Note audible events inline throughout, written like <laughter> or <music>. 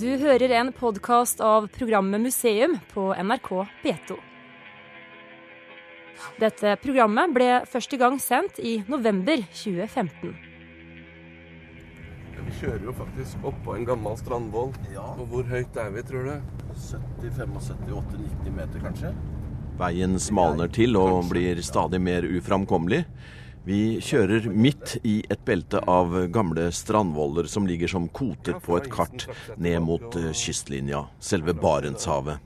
Du hører en podkast av programmet Museum på NRK P2. Dette programmet ble første gang sendt i november 2015. Vi kjører jo faktisk opp på en gammel strandvoll. Ja. Og hvor høyt er vi, tror du? 70, 75, 80, 90 meter kanskje. Veien smalner til og blir stadig mer uframkommelig. Vi kjører midt i et belte av gamle strandvoller som ligger som koter på et kart ned mot eh, kystlinja, selve Barentshavet.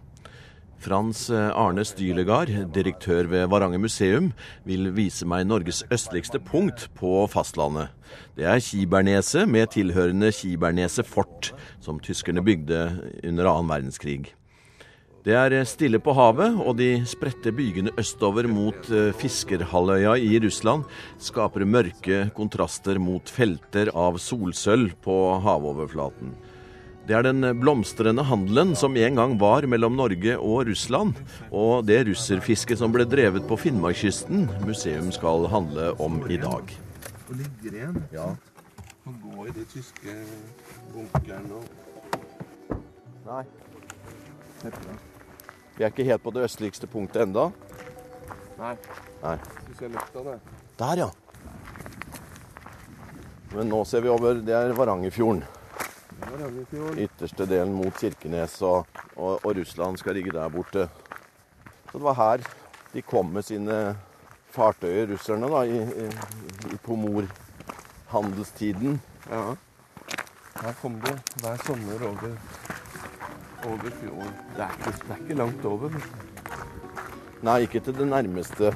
Frans eh, Arne Stylegard, direktør ved Varanger museum, vil vise meg Norges østligste punkt på fastlandet. Det er Kiberneset med tilhørende Kiberneset fort, som tyskerne bygde under annen verdenskrig. Det er stille på havet, og de spredte bygene østover mot eh, Fiskerhalvøya i Russland skaper mørke kontraster mot felter av solsølv på havoverflaten. Det er den blomstrende handelen som en gang var mellom Norge og Russland, og det russerfisket som ble drevet på Finnmarkskysten museum skal handle om i dag. Og ligger igjen. Ja. Og gå i de tyske bunkerne og Nei. Vi er ikke helt på det østligste punktet enda. Nei. Nei. Du ser lukta, det. Der, ja. Men nå ser vi over Det er Varangerfjorden. Der har vi fjorden. Ytterste delen mot Kirkenes, og, og, og Russland skal ligge der borte. Så det var her de kom med sine fartøyer, russerne, da, i, i, i Pomor-handelstiden. Ja. Her kom det hver sommer over, over fjorden. Det er, ikke, det er ikke langt over. Nei, ikke til det nærmeste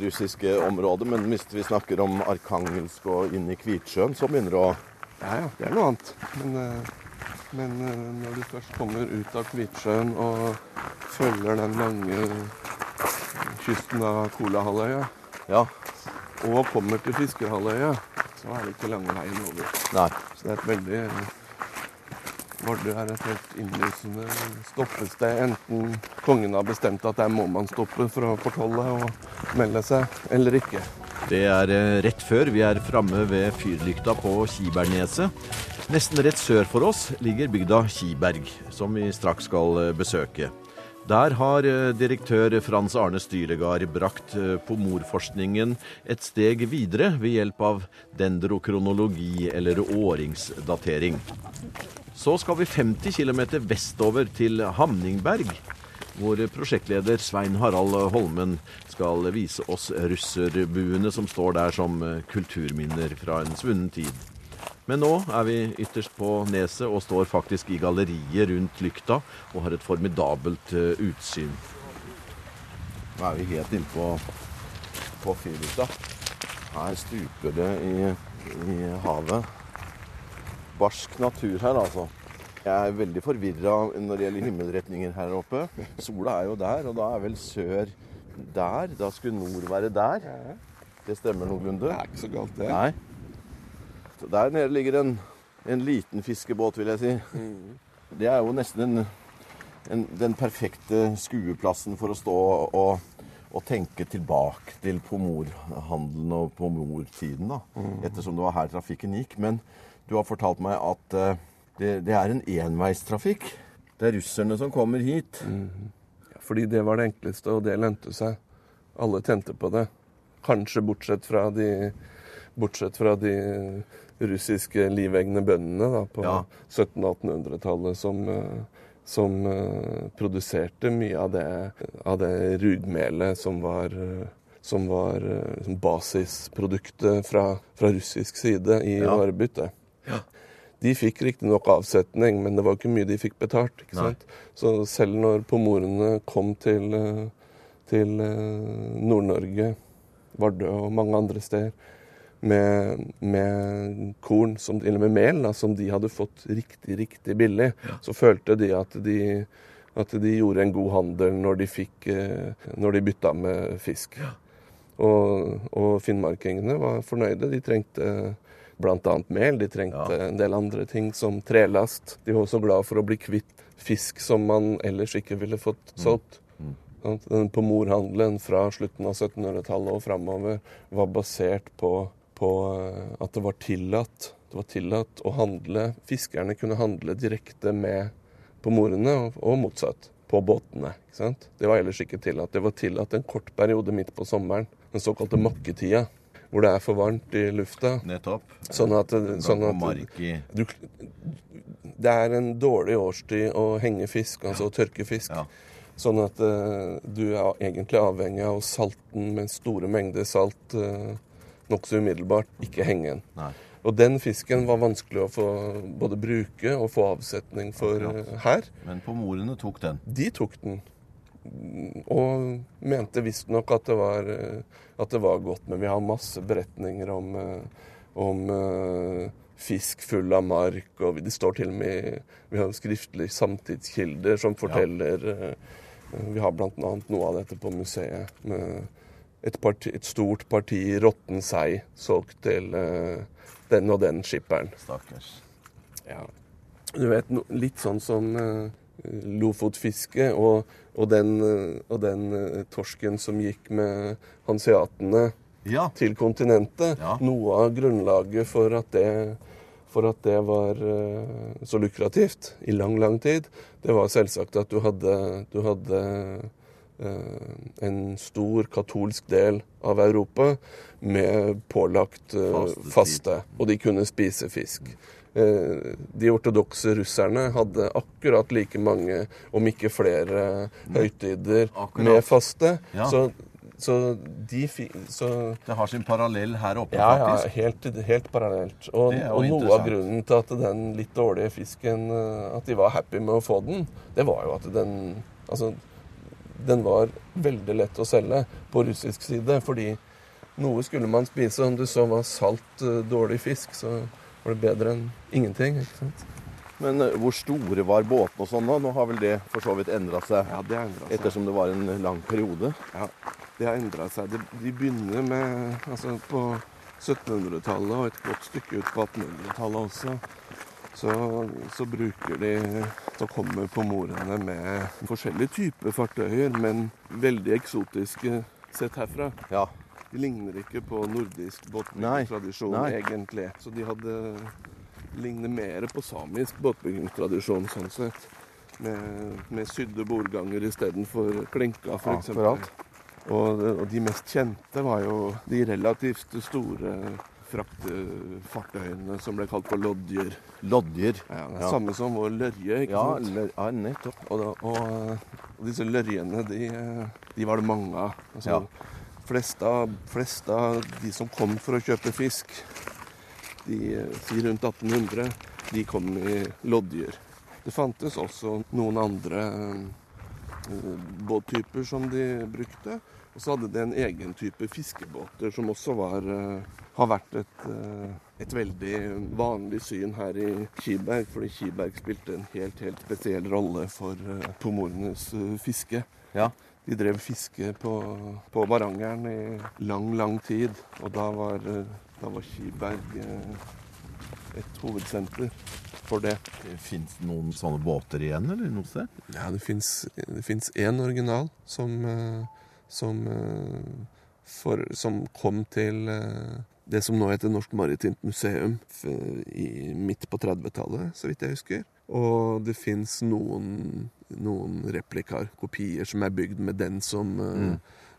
russiske området, men hvis vi snakker om Arkangelsk og inn i Kvitsjøen, så begynner det å Ja, ja, det er noe annet. Men, eh, men eh, når du først kommer ut av Kvitsjøen og følger den lange kysten av Kolahalvøya, Ja. og kommer til Fiskerhalvøya, så er det ikke lange veien over. Nei. Så det er et veldig Vardø er et innlysende stoppested. Enten kongen har bestemt at der må man stoppe for å fortolle og melde seg, eller ikke. Det er eh, rett før vi er framme ved fyrlykta på Kiberneset. Nesten rett sør for oss ligger bygda Kiberg, som vi straks skal eh, besøke. Der har eh, direktør Frans Arne Styregard brakt eh, pomorforskningen et steg videre ved hjelp av dendrokronologi, eller åringsdatering. Så skal vi 50 km vestover til Hamningberg, hvor prosjektleder Svein Harald Holmen skal vise oss russerbuene som står der som eh, kulturminner fra en svunnen tid. Men nå er vi ytterst på neset og står faktisk i galleriet rundt lykta og har et formidabelt eh, utsyn. Nå er vi helt inne på, på fyrlykta. Her stuper det i, i havet. Barsk natur her, altså. Jeg er veldig forvirra når det gjelder himmelretninger her oppe. Sola er jo der, og da er vel sør der. Da skulle nord være der. Det stemmer noenlunde? Det er ikke så galt, det. Nei. Så der nede ligger en, en liten fiskebåt, vil jeg si. Det er jo nesten en, en, den perfekte skueplassen for å stå og, og tenke tilbake til pomorhandelen og pomortiden, da. Ettersom det var her trafikken gikk. Men du har fortalt meg at eh, det, det er en enveistrafikk. Det er russerne som kommer hit. Fordi det var det enkleste, og det lønte seg. Alle tente på det. Kanskje bortsett fra de, bortsett fra de russiske livegne bøndene da, på Ja. 1700- og 1800-tallet som, eh, som eh, produserte mye av det, av det rugmelet som var, eh, som var basisproduktet fra, fra russisk side i Ja. varebyttet. De fikk riktignok avsetning, men det var ikke mye de fikk betalt. Så selv når pomorene kom til, til Nord-Norge, Vardø og mange andre steder, med, med korn, som, eller med mel, da, som de hadde fått riktig, riktig billig, så følte de at de at de gjorde en god handel når de, fikk, eh, når de bytta med fisk. Og, og finnmarkingene var fornøyde. De trengte bl.a. mel, de trengte en del andre ting som trelast. De var også glad for å bli kvitt fisk som man ellers ikke ville fått solgt. Mm. Mm. På morhandelen fra slutten av 1700-tallet og framover var basert på, på eh, at det var tillatt Det var tillatt å handle Fiskerne kunne handle direkte med pomorene, og, og motsatt. På båtene. ikke sant? Det var ellers ikke tillatt. Det var tillatt en kort periode midt på sommeren, den såkalte makketida, hvor det er for varmt i lufta. Nettopp. Sånn at, sånn at du, det er en dårlig årstid å henge fisk, altså å tørke fisk. Ja. Sånn at uh, du er egentlig avhengig av å salte den med store mengder salt uh, nokså umiddelbart, ikke henge den. Nei. Og den fisken var vanskelig å få både bruke og få avsetning for Akkurat. eh, her. Men pomorene tok den. De tok den. Mm, Og mente visstnok at, det var, eh, at det var godt. Men vi har masse beretninger om, eh, om fisk full av mark. Og det står til og med Vi har skriftlige samtidskilder som forteller ja. Vi har bl.a. noe av dette på museet. Med et, parti, et stort parti råtten sei solgt til uh, den og den skipperen. Stakkars. Ja. Du vet, no, litt sånn som uh, lofotfiske og, og den, uh, og den uh, torsken som gikk med hanseatene Ja. til kontinentet. Ja. Noe av grunnlaget for at det, for at det var så lukrativt i lang, lang tid, det var selvsagt at du hadde, du hadde en stor katolsk del av Europa med pålagt eh, faste, og de kunne spise fisk. Eh, De ortodokse russerne hadde akkurat like mange, om ikke flere, høytider Akkurat. med faste. Ja. Så, så de så Det har sin parallell her oppe, ja, ja, helt, helt parallelt. Og, og noe av grunnen til at den litt dårlige fisken eh, At de var happy med å få den, det var jo at den Altså, den var veldig lett å selge på russisk side. Fordi noe skulle man spise. Om det så var salt, eh, dårlig fisk, så var det bedre enn ingenting. ikke sant? Men eh, hvor store var båtene og sånn da? Nå har vel det for så vidt endra seg, Ja, det endra seg. ettersom det var en lang periode. Ja, det har endra seg. De, de begynner med altså på 1700-tallet og et godt stykke ut på 1800-tallet også. Så, så bruker de Så kommer pomorene med forskjellige typer fartøyer, men veldig eksotiske sett herfra. Ja. De ligner ikke på nordisk båtbyggingstradisjon, egentlig. Så de hadde ligner mer på samisk båtbyggingstradisjon, sånn sett. Med, med sydde bordganger istedenfor klinka, f.eks. Ja, Og, og de mest kjente var jo de relativt store fraktefartøyene som ble kalt for lodjer. Lodjer. Ja, det er Ja. Samme som vår lørje, ikke Ja, sant? ja, nettopp. Og, da, og, og disse lørjene, de, de var det mange av. Altså, Ja. flest av- Flest av de som kom for å kjøpe fisk, de eh, si rundt 1800, de kom i lodjer. Det fantes også noen andre eh, båttyper som de brukte. Og så hadde de en egen type fiskebåter som også var, eh, har vært et, eh, et veldig vanlig syn her i Kiberg. Fordi Kiberg spilte en helt, helt spesiell rolle for eh, pomorenes eh, fiske. Ja. De drev fiske på, på Varangeren i lang, lang tid. Og da var, eh, da var Kiberg eh, et hovedsenter for det. Fins det noen sånne båter igjen, eller noe sted? Ja, det fins én original som, eh, som, eh, for, som kom til eh, det som nå heter Norsk Maritimt Museum i, midt på 30-tallet, så vidt jeg husker. Og det fins noen, noen replikaer, kopier, som er bygd med den som mm.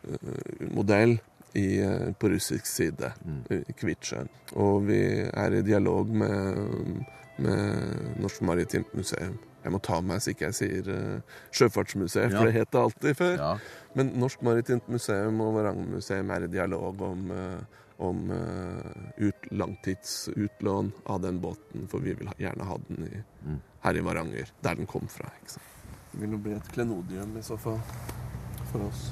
uh, modell i, eh, på russisk side, i Kvitsjøen. Og vi er i dialog med, med Norsk Maritimt Museum. Jeg må ta meg så ikke jeg sier uh, Sjøfartsmuseet, Ja. for det het det alltid før. Ja. Men Norsk Maritimt Museum og Varangermuseum er i dialog om, uh, om uh, ut, langtidsutlån av den båten, for vi vil ha, gjerne ha den i, Mm. her i Varanger, der den kom fra. Ikke sant? Det vil jo bli et klenodium i så fall for oss.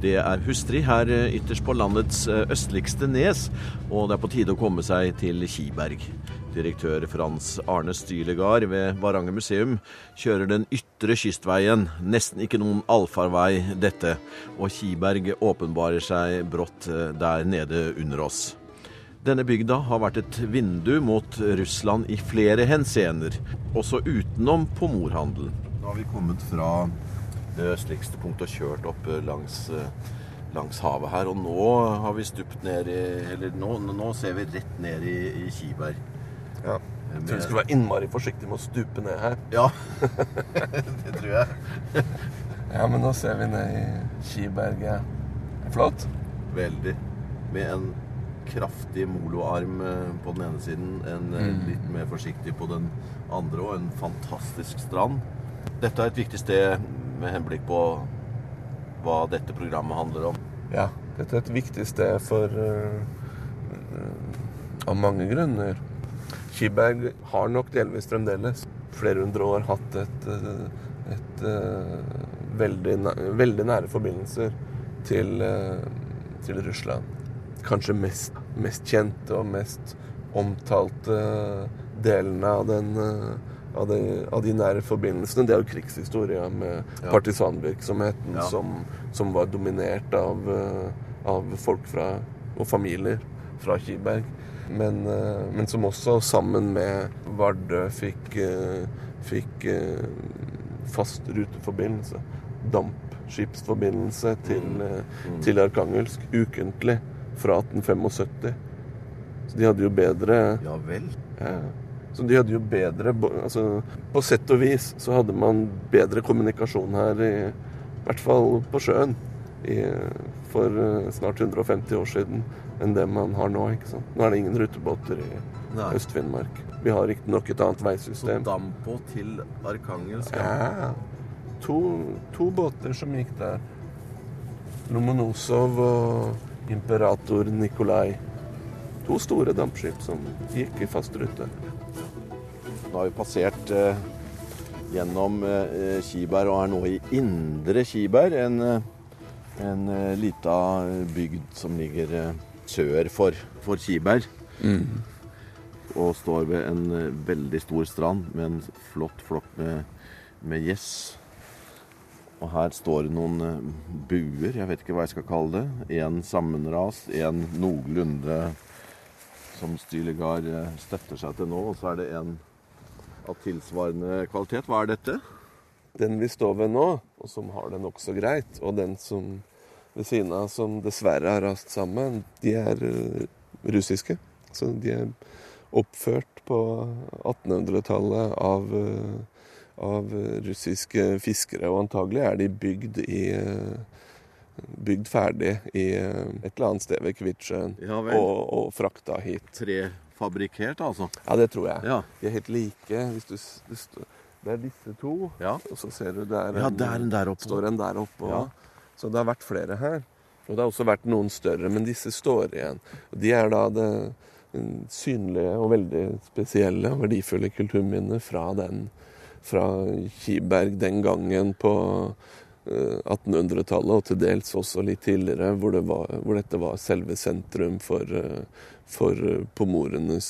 Det er hustrig her eh, ytterst på landets eh, østligste nes, og det er på tide å komme seg til Kiberg. Direktør Frans Arne Stylegard ved Varanger museum kjører den ytre kystveien, nesten ikke noen allfarvei dette, og Kiberg åpenbarer seg brått eh, der nede under oss. Denne bygda har vært et vindu mot Russland i flere henseender, også utenom pomorhandelen. Da har vi kommet fra det østligste punktet og kjørt opp langs langs havet her. Og nå har vi stupt ned i Eller nå, nå ser vi rett ned i, i Kiberg. Ja. Jeg tror vi skulle være innmari forsiktig med å stupe ned her. Ja, <laughs> det tror jeg. Ja, men nå ser vi ned i Kiberget. Flott. Veldig. Med en kraftig moloarm eh, på den ene siden, en mm. litt mer forsiktig på den andre, og en fantastisk strand. Dette er et viktig sted med henblikk på hva dette programmet handler om. Ja, dette er et viktig sted for uh, Av mange grunner. Kiberg har nok delvis fremdeles flere hundre år hatt et, et, et veldig, veldig, nære forbindelser til, til Russland. Kanskje mest, mest, kjente og mest omtalte delene av den av de, av de, nære forbindelsene. Det er jo krigshistoria med ja. partisanvirksomheten ja. som, som, var dominert av, av folk fra, og familier fra Kiberg. Men, eh, men, som også sammen med Vardø fikk, eh, fikk eh, fast ruteforbindelse. Dampskipsforbindelse til, mm. mm. til Arkangelsk ukentlig fra 1875. Så de hadde jo bedre Ja vel? Ja, så de hadde jo bedre altså, På sett og vis så hadde man bedre kommunikasjon her, i, i hvert fall på sjøen, i, for snart 150 år siden enn det man har nå. ikke sant? Nå er det ingen rutebåter i Øst-Finnmark. Vi har riktignok et annet veisystem. Så dampbåt til Arkangelsk? Ja. To, to, båter som gikk der. Lomonosov og Imperator Nikolai. To store dampskip som gikk i fast rute. Nå har vi passert eh, gjennom eh, Kiberg og er nå i Indre Kiberg. En, eh, en eh, lita bygd som ligger eh, sør for, for Kiberg. Mm. Og står ved en veldig stor strand med en flott flokk med, med gjess. Og her står det noen buer, jeg vet ikke hva jeg skal kalle det. En sammenrast, en noenlunde som Stylegard støtter seg til nå. Og så er det en av tilsvarende kvalitet. Hva er dette? Den vi står ved nå, og som har det nokså greit, og den som ved siden av som dessverre har rast sammen, de er uh, russiske. Så de er oppført på 1800-tallet av, uh, av, russiske fiskere, og antagelig er de bygd i uh, Bygd ferdig i et eller annet sted ved Kvitsjøen ja, og, og frakta hit. Tre fabrikkert, altså? Ja, det tror jeg. Ja. De er helt like. Du, det, det, er disse to, ja. og så ser du det ja, det er der oppe. står en der oppe. Ja. Så det har vært flere her. Og det har også vært noen større, men disse står igjen. Og de er da det synlige og veldig spesielle og verdifulle kulturminnet fra den fra Kiberg den gangen på 1800-tallet, og til dels også litt tidligere, hvor, det var, hvor dette var selve sentrum for, eh, for eh, pomorenes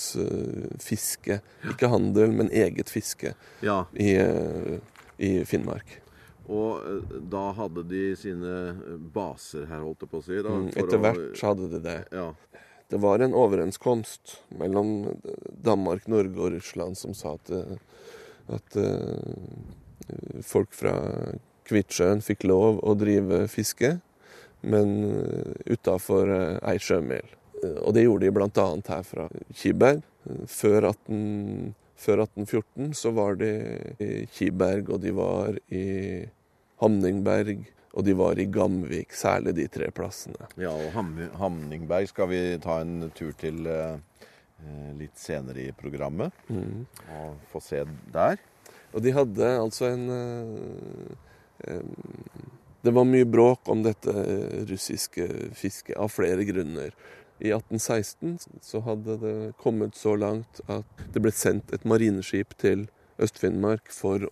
fiske. Ikke handel, men eget fiske ja. i, i, Finnmark. Og da hadde de sine baser her, holdt jeg på å si? Da, mm, etter hvert så hadde de det. Ja. Det var en overenskomst mellom Danmark, Norge og Russland som sa at, at folk fra Kvitsjøen fikk lov å drive fiske, men utafor ei sjømil. Og det gjorde de bl.a. her fra Kiberg. Før, 18, før 1814 så var de i Kiberg, og de var i Hamningberg, og de var i Gamvik. Særlig de tre plassene. Ja, og Ham Hamningberg skal vi ta en tur til eh, litt senere i programmet. Mm. Og få se der. Og de hadde altså en eh, eh, Det var mye bråk om dette russiske fisket av flere grunner. I 1816 så hadde det kommet så langt at det ble sendt et marineskip til Øst-Finnmark for,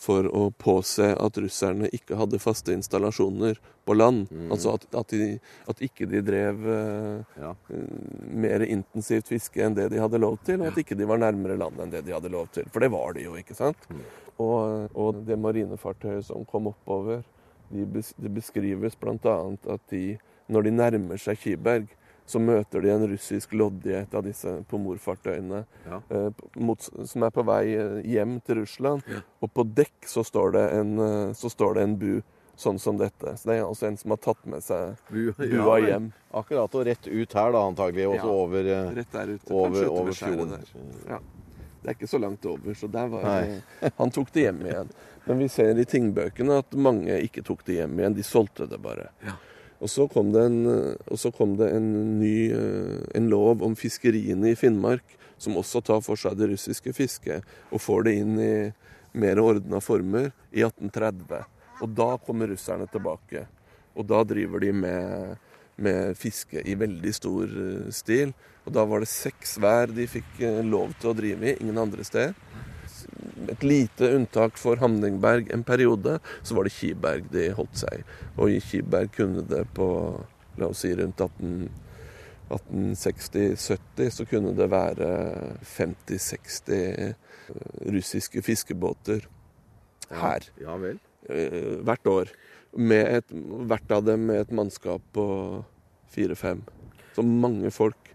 for, å påse at russerne ikke hadde faste installasjoner på land. Mm. Altså at, at, de, at, ikke de drev eh, ja. mer intensivt fiske enn det de hadde lov til, og at ikke de var nærmere land enn det de hadde lov til. For det var de jo, ikke sant? Mm. Og, og, det marinefartøyet som kom oppover, de, det beskrives bl.a. at de, når de nærmer seg Kiberg, så møter de en russisk lodde i et av disse pomorfartøyene ja. eh, som er på vei eh, hjem til Russland. Ja. Og på dekk så står, en, eh, så står, det en, bu sånn som dette. Så det er altså en som har tatt med seg Bu- bua ja, hjem. Akkurat og rett ut her, da, antagelig. Og så over, Rett der ute. over, over fjorden. Ja. Det er ikke så langt over, så der var det, Han tok det hjem igjen. Men vi ser i tingbøkene at mange ikke tok det hjem igjen. De solgte det bare. Ja. Og så kom det en, kom det en ny eh, en lov om fiskeriene i Finnmark, som også tar for seg det russiske fisket, og får det inn i mer ordna former i 1830. Og da kommer russerne tilbake. Og da driver de med, med fiske i veldig stor eh, stil. Og da var det seks vær de fikk eh, lov til å drive i, ingen andre steder. Et lite unntak for Hamningberg en periode, så var det Kiberg de holdt seg i. Og i Kiberg kunne det på la oss si rundt 18 1860-70 så kunne det være 50-60 russiske fiskebåter her Ja vel. eh, hvert år. Med et, hvert av dem med et mannskap på fire-fem. Så mange folk.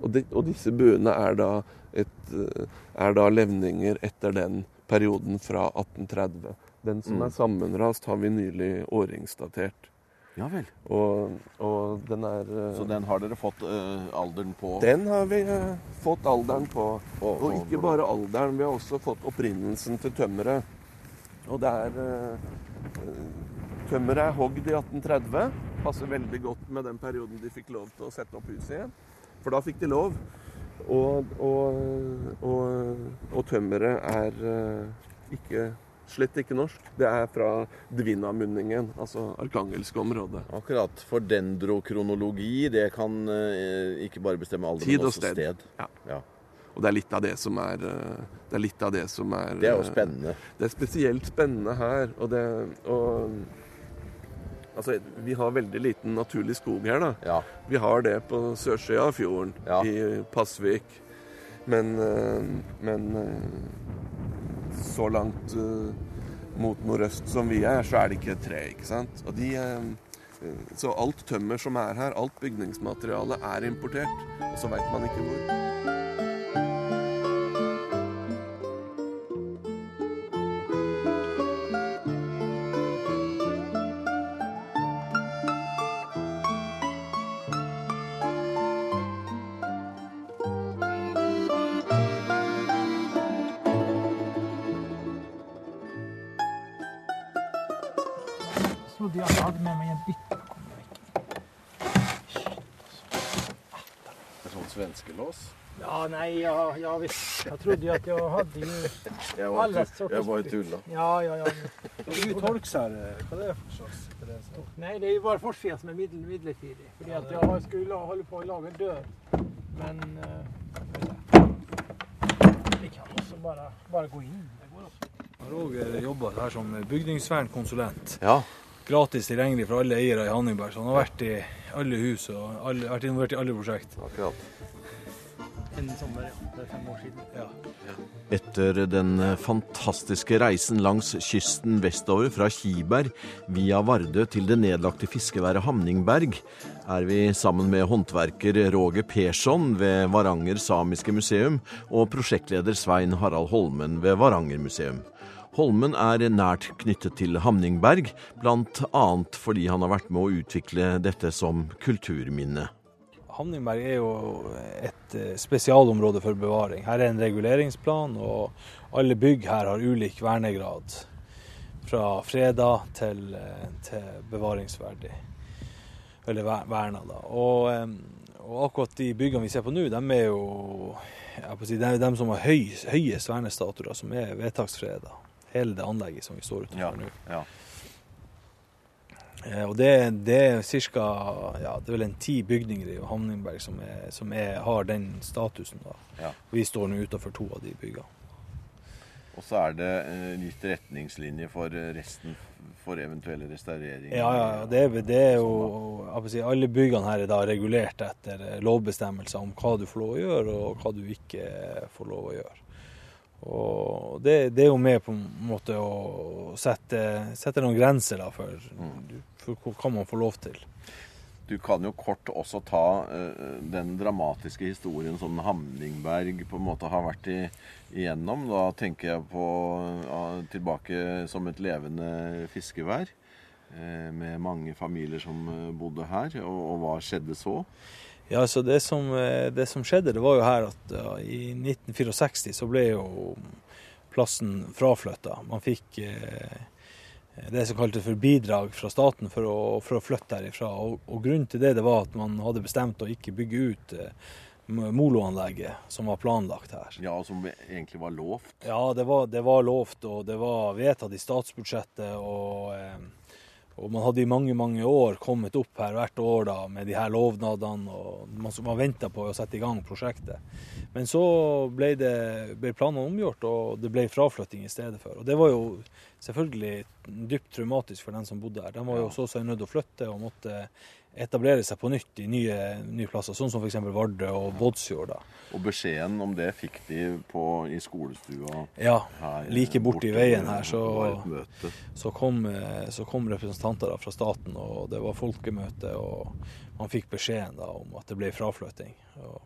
Og, de, og disse buene er da, et, eh, er da levninger etter den perioden fra 1830. Den som Mm. er sammenrast, har vi nylig årringsdatert. Ja vel. Og, og den er eh, Så den har dere fått uh, alderen på? Den har vi uh, fått alderen på. Og- Og ikke bare alderen, vi har også fått opprinnelsen til tømmeret. Og det er eh, Tømmeret er hogd i 1830. Passer veldig godt med den perioden de fikk lov til å sette opp huset igjen. For da fikk de lov. Og, og, og, og tømmeret er eh, ikke slett ikke norsk. Det er fra Dvina-munningen, altså arkangelske området. Akkurat. For dendrokronologi, det kan eh, ikke bare bestemme alder, Tid men også sted. sted. Ja. Ja. Og det er litt av det som er eh, Det er litt av det som er Det er jo eh, spennende. Det er spesielt spennende her. Og det og, Altså, vi har veldig liten naturlig skog her, da. Ja. Vi har det på sørsida av fjorden, Ja. i Pasvik. Men, eh, men eh, så langt eh, mot nordøst som vi er, så er det ikke tre, ikke sant. Og de Så alt tømmer som er her, alt bygningsmateriale, er importert. Og så veit man ikke hvor. Jag trodde ju att jag hade ju... <laughs> Jeg var Alle tu- sorters- jeg bare tulla. Ja, ja, ja. Torksær, hva er det for slags Nei, Nej, det är ju bara forsfjäll som är middel, midlertidig. För att jag skulle la- hålla på att laga död. Men... eh, vi kan också bara, bara gå in. Det går også. Roger jobber her som bygningsvernkonsulent. Ja. Gratis tilgjengelig for alle eiere i Hanningberg. Så han har vært i alle hus og alle, vært involvert i alle prosjekt. Akkurat. En sommer, ja. Det er fem år sedan. Ja. Etter den fantastiske reisen langs kysten vestover fra Kiberg via Vardø til det nedlagte fiskeværet Hamningberg, er vi sammen med håndverker Roger Persson ved Varanger Samiske Museum og prosjektleder Svein Harald Holmen ved Varanger Museum. Holmen er nært knyttet til Hamningberg, bl.a. fordi han har vært med å utvikle dette som kulturminne. Hamningberg er jo et eh, spesialområde for bevaring. Her er en reguleringsplan, og alle bygg her har ulik vernegrad. Fra freda til, eh, til bevaringsverdig. Eller verna, da. Og, og akkurat de byggene vi ser på nå, de er jo si, er de som har høy, høyest vernestatuer, som er vedtaksfreda. Hele det anlegget som vi står utenfor Ja. nå. ja. Eh, Og det, det er ca. Ja, det vel en ti bygninger i Hamningberg som, er, som er, har den statusen. Ja. Vi står nå utenfor to av de byggene. Og så er det litt gitt retningslinjer for eh, resten for eventuelle restaureringer. Ja, ja, ja, det er, det er jo si, Alle byggene her er da regulert etter eh, lovbestemmelser om hva du får lov å gjøre, og hva du ikke får lov å gjøre. Og det, det er jo med på en måte å sette, sette noen grenser da, for, for hva man får lov til. Du kan jo kort også ta uh, den dramatiske historien som Hamningberg på en måte har vært i, igjennom. Da tenker jeg på uh, tilbake som et levende fiskevær. Uh, med mange familier som eh, bodde her. Og, og hva skjedde så? Ja, altså det som, det som, skjedde, det var jo her at ja, i 1964 så ble jo plassen fraflytta. Man fikk eh, det som kaltes for bidrag fra staten for å, for å flytte herifra. Og, og, grunnen til det, det var at man hadde bestemt å ikke bygge ut eh, moloanlegget som var planlagt her. Ja, og Som egentlig var lovt? Ja, det var, det var lovt, og det var vedtatt i statsbudsjettet. og... Eh, og man hadde i mange mange år kommet opp her hvert år da, med de her lovnadene, og man, man venta på å sette i gang prosjektet. Men så ble, det, ble planene omgjort, og det ble fraflytting i stedet for. Og det var jo selvfølgelig dypt traumatisk for den som bodde her. De var jo så seg nødt til å flytte og måtte etablere seg på nytt i nye, nye plasser, sånn som f.eks. Vardø og Båtsfjord. Og beskjeden om det fikk de på, i skolestua? Ja, her, like borti veien her. Så, så, kom, så kom representanter fra staten, og det var folkemøte. Og man fikk beskjeden da, om at det ble fraflytting. Og,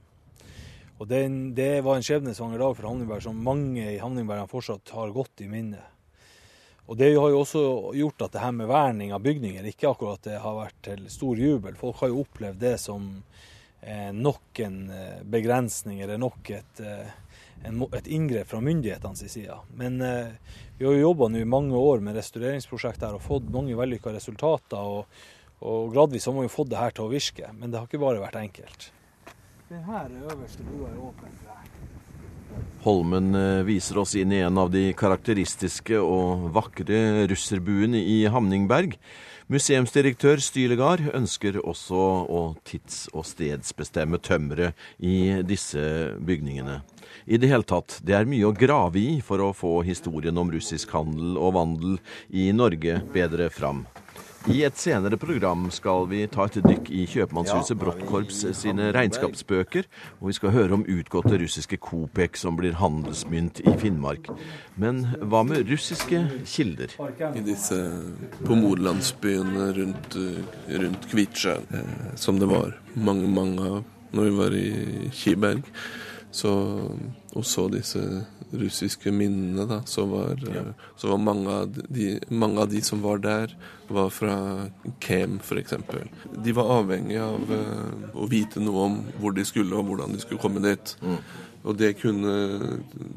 og det, det, var en skjebnesvanger dag for Hamningberg som mange i Hamningberg fortsatt har godt i minne. Og Det har jo også gjort at det her med verning av bygninger ikke akkurat det har vært til stor jubel. Folk har jo opplevd det som eh, nok en eh, begrensning eller nok et, eh, en, et inngrep fra myndighetenes side. Men eh, vi har jo jobba i mange år med restaureringsprosjekt her og fått mange vellykka resultater. Og, og, gradvis har man jo fått det her til å virke, men det har ikke bare vært enkelt. Den her øverste bua er åpen. Holmen eh, viser oss inn i en av de karakteristiske og vakre russerbuene i Hamningberg. Museumsdirektør Stylegard ønsker også å tids- og stedsbestemme tømmeret i disse bygningene. I det hele tatt, det er mye å grave i for å få historien om russisk handel og vandel i Norge bedre fram. I et senere program skal vi ta et dykk i kjøpmannshuset Brottkorps sine regnskapsbøker, og vi skal høre om utgåtte russiske Kopek som blir handelsmynt i Finnmark. Men hva med russiske kilder? I disse pomorlandsbyene rundt, rundt Kvitsjøen, eh, som det var mange, mange av når vi var i Kiberg, så, og så disse russiske minnene, da, så var, ja. så var mange, av de, mange, av de, som var der, var fra Kem f.eks. De var avhengig av uh, å vite noe om hvor de skulle og hvordan de skulle komme dit. Mm. Og det kunne,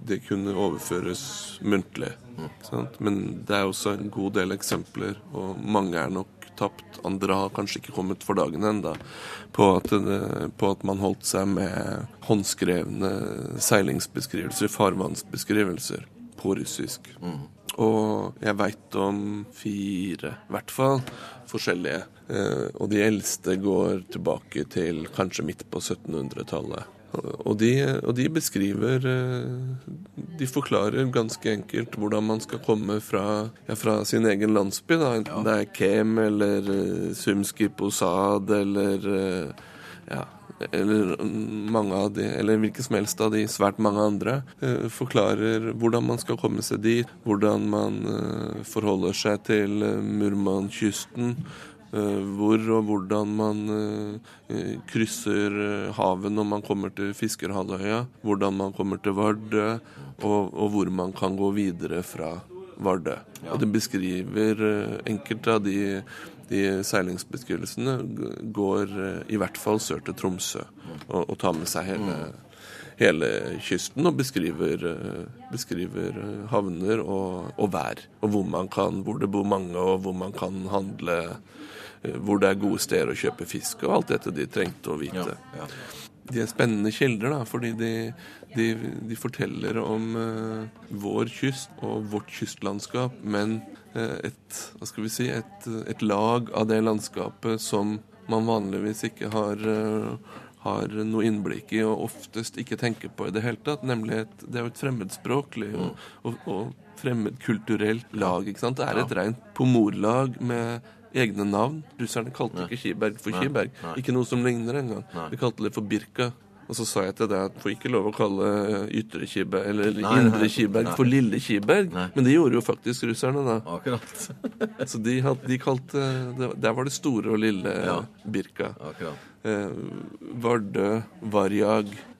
det kunne overføres muntlig. Mm. Men det er også en god del eksempler, og mange er nok tapt. Andre har kanskje ikke kommet for dagen ennå på, på, at man holdt seg med håndskrevne seilingsbeskrivelser, farvannsbeskrivelser, på russisk. Mm. Og jeg veit om fire, i hvert fall, forskjellige. Eh, og de eldste går tilbake til kanskje midt på 1700-tallet. Og de, og de, beskriver eh, De forklarer ganske enkelt hvordan man skal komme fra, ja, fra sin egen landsby. Da. Enten det er Kem eller uh, Sumski Posad eller uh, ja, eller mange av de, eller hvilke som helst av de svært mange andre, eh, forklarer hvordan man skal komme seg dit, hvordan man eh, forholder seg til uh, Murmankysten, Eh, hvor og hvordan man eh, krysser eh, havet når man kommer til Fiskerhalvøya, hvordan man kommer til Vardø, og, og hvor man kan gå videre fra Vardø. Og det beskriver enkelte av de, de seilingsbeskrivelsene går i hvert fall sør til Tromsø og, og tar med seg hele, hele kysten og beskriver, beskriver havner og, og, vær. Og hvor, man kan, hvor det bor mange, og hvor man kan handle Eh, hvor det er gode steder å kjøpe fisk, og alt dette de trengte å vite. Ja, ja. De er spennende kilder, da, fordi de, de, de forteller om uh, vår kyst og vårt kystlandskap, men uh, et, hva skal vi si, et, et, lag av det landskapet som man vanligvis ikke har, uh, har noe innblikk i, og oftest ikke tenker på i det hele tatt. Nemlig et, det er jo et fremmedspråklig og, mm. og, og fremmedkulturelt lag. ikke sant? Det er et rent pomorlag med egne navn. Russerne kalte ikke Kiberg for Kiberg. Ikke noe som ligner engang. De kalte det for Birka. Og så sa jeg til deg at får ikke lov å kalle Ytre Kiberg eller nei, Indre Kiberg for Lille Kiberg. Nei. Men det gjorde jo faktisk russerne, da. Akkurat. <laughs> så de, de kalte Der var det store og lille ja. Birka. Akkurat. Eh, Vardø, Varjag, eh,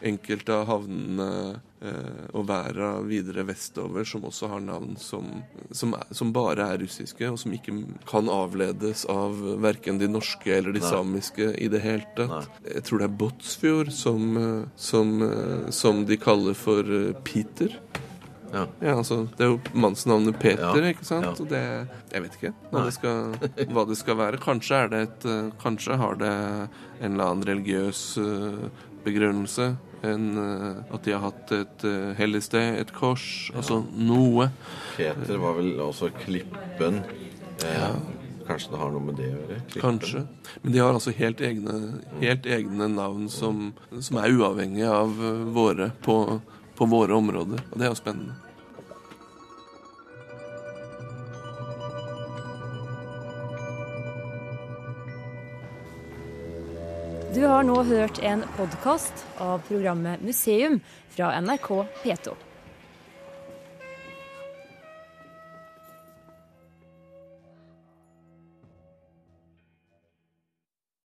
enkelte av havnene eh, og væra videre vestover som også har navn som, som, er, som, bare er russiske, og som ikke kan avledes av verken de norske eller de Nei. samiske i det hele tatt. Jeg tror det er Båtsfjord som, eh, som, eh, som de kaller for Peter. Ja. ja. altså, Det er jo mannsnavnet Peter, ja. ikke sant? Og det Jeg vet ikke hva det, skal, hva det, skal, være. Kanskje, er det et, kanskje har det en eller annen religiøs begrunnelse enn eh, at de har hatt et hellig sted, et kors, ja. altså noe. Peter var vel også Klippen. Eh, ja. Kanskje det har noe med det å gjøre? Klippen. Kanskje. Men de har altså helt egne, helt egne navn som, som, er uavhengige av eh, våre på, på våre områder. Og det er jo spennende. Du har nå hørt en podkast av programmet Museum fra NRK P2.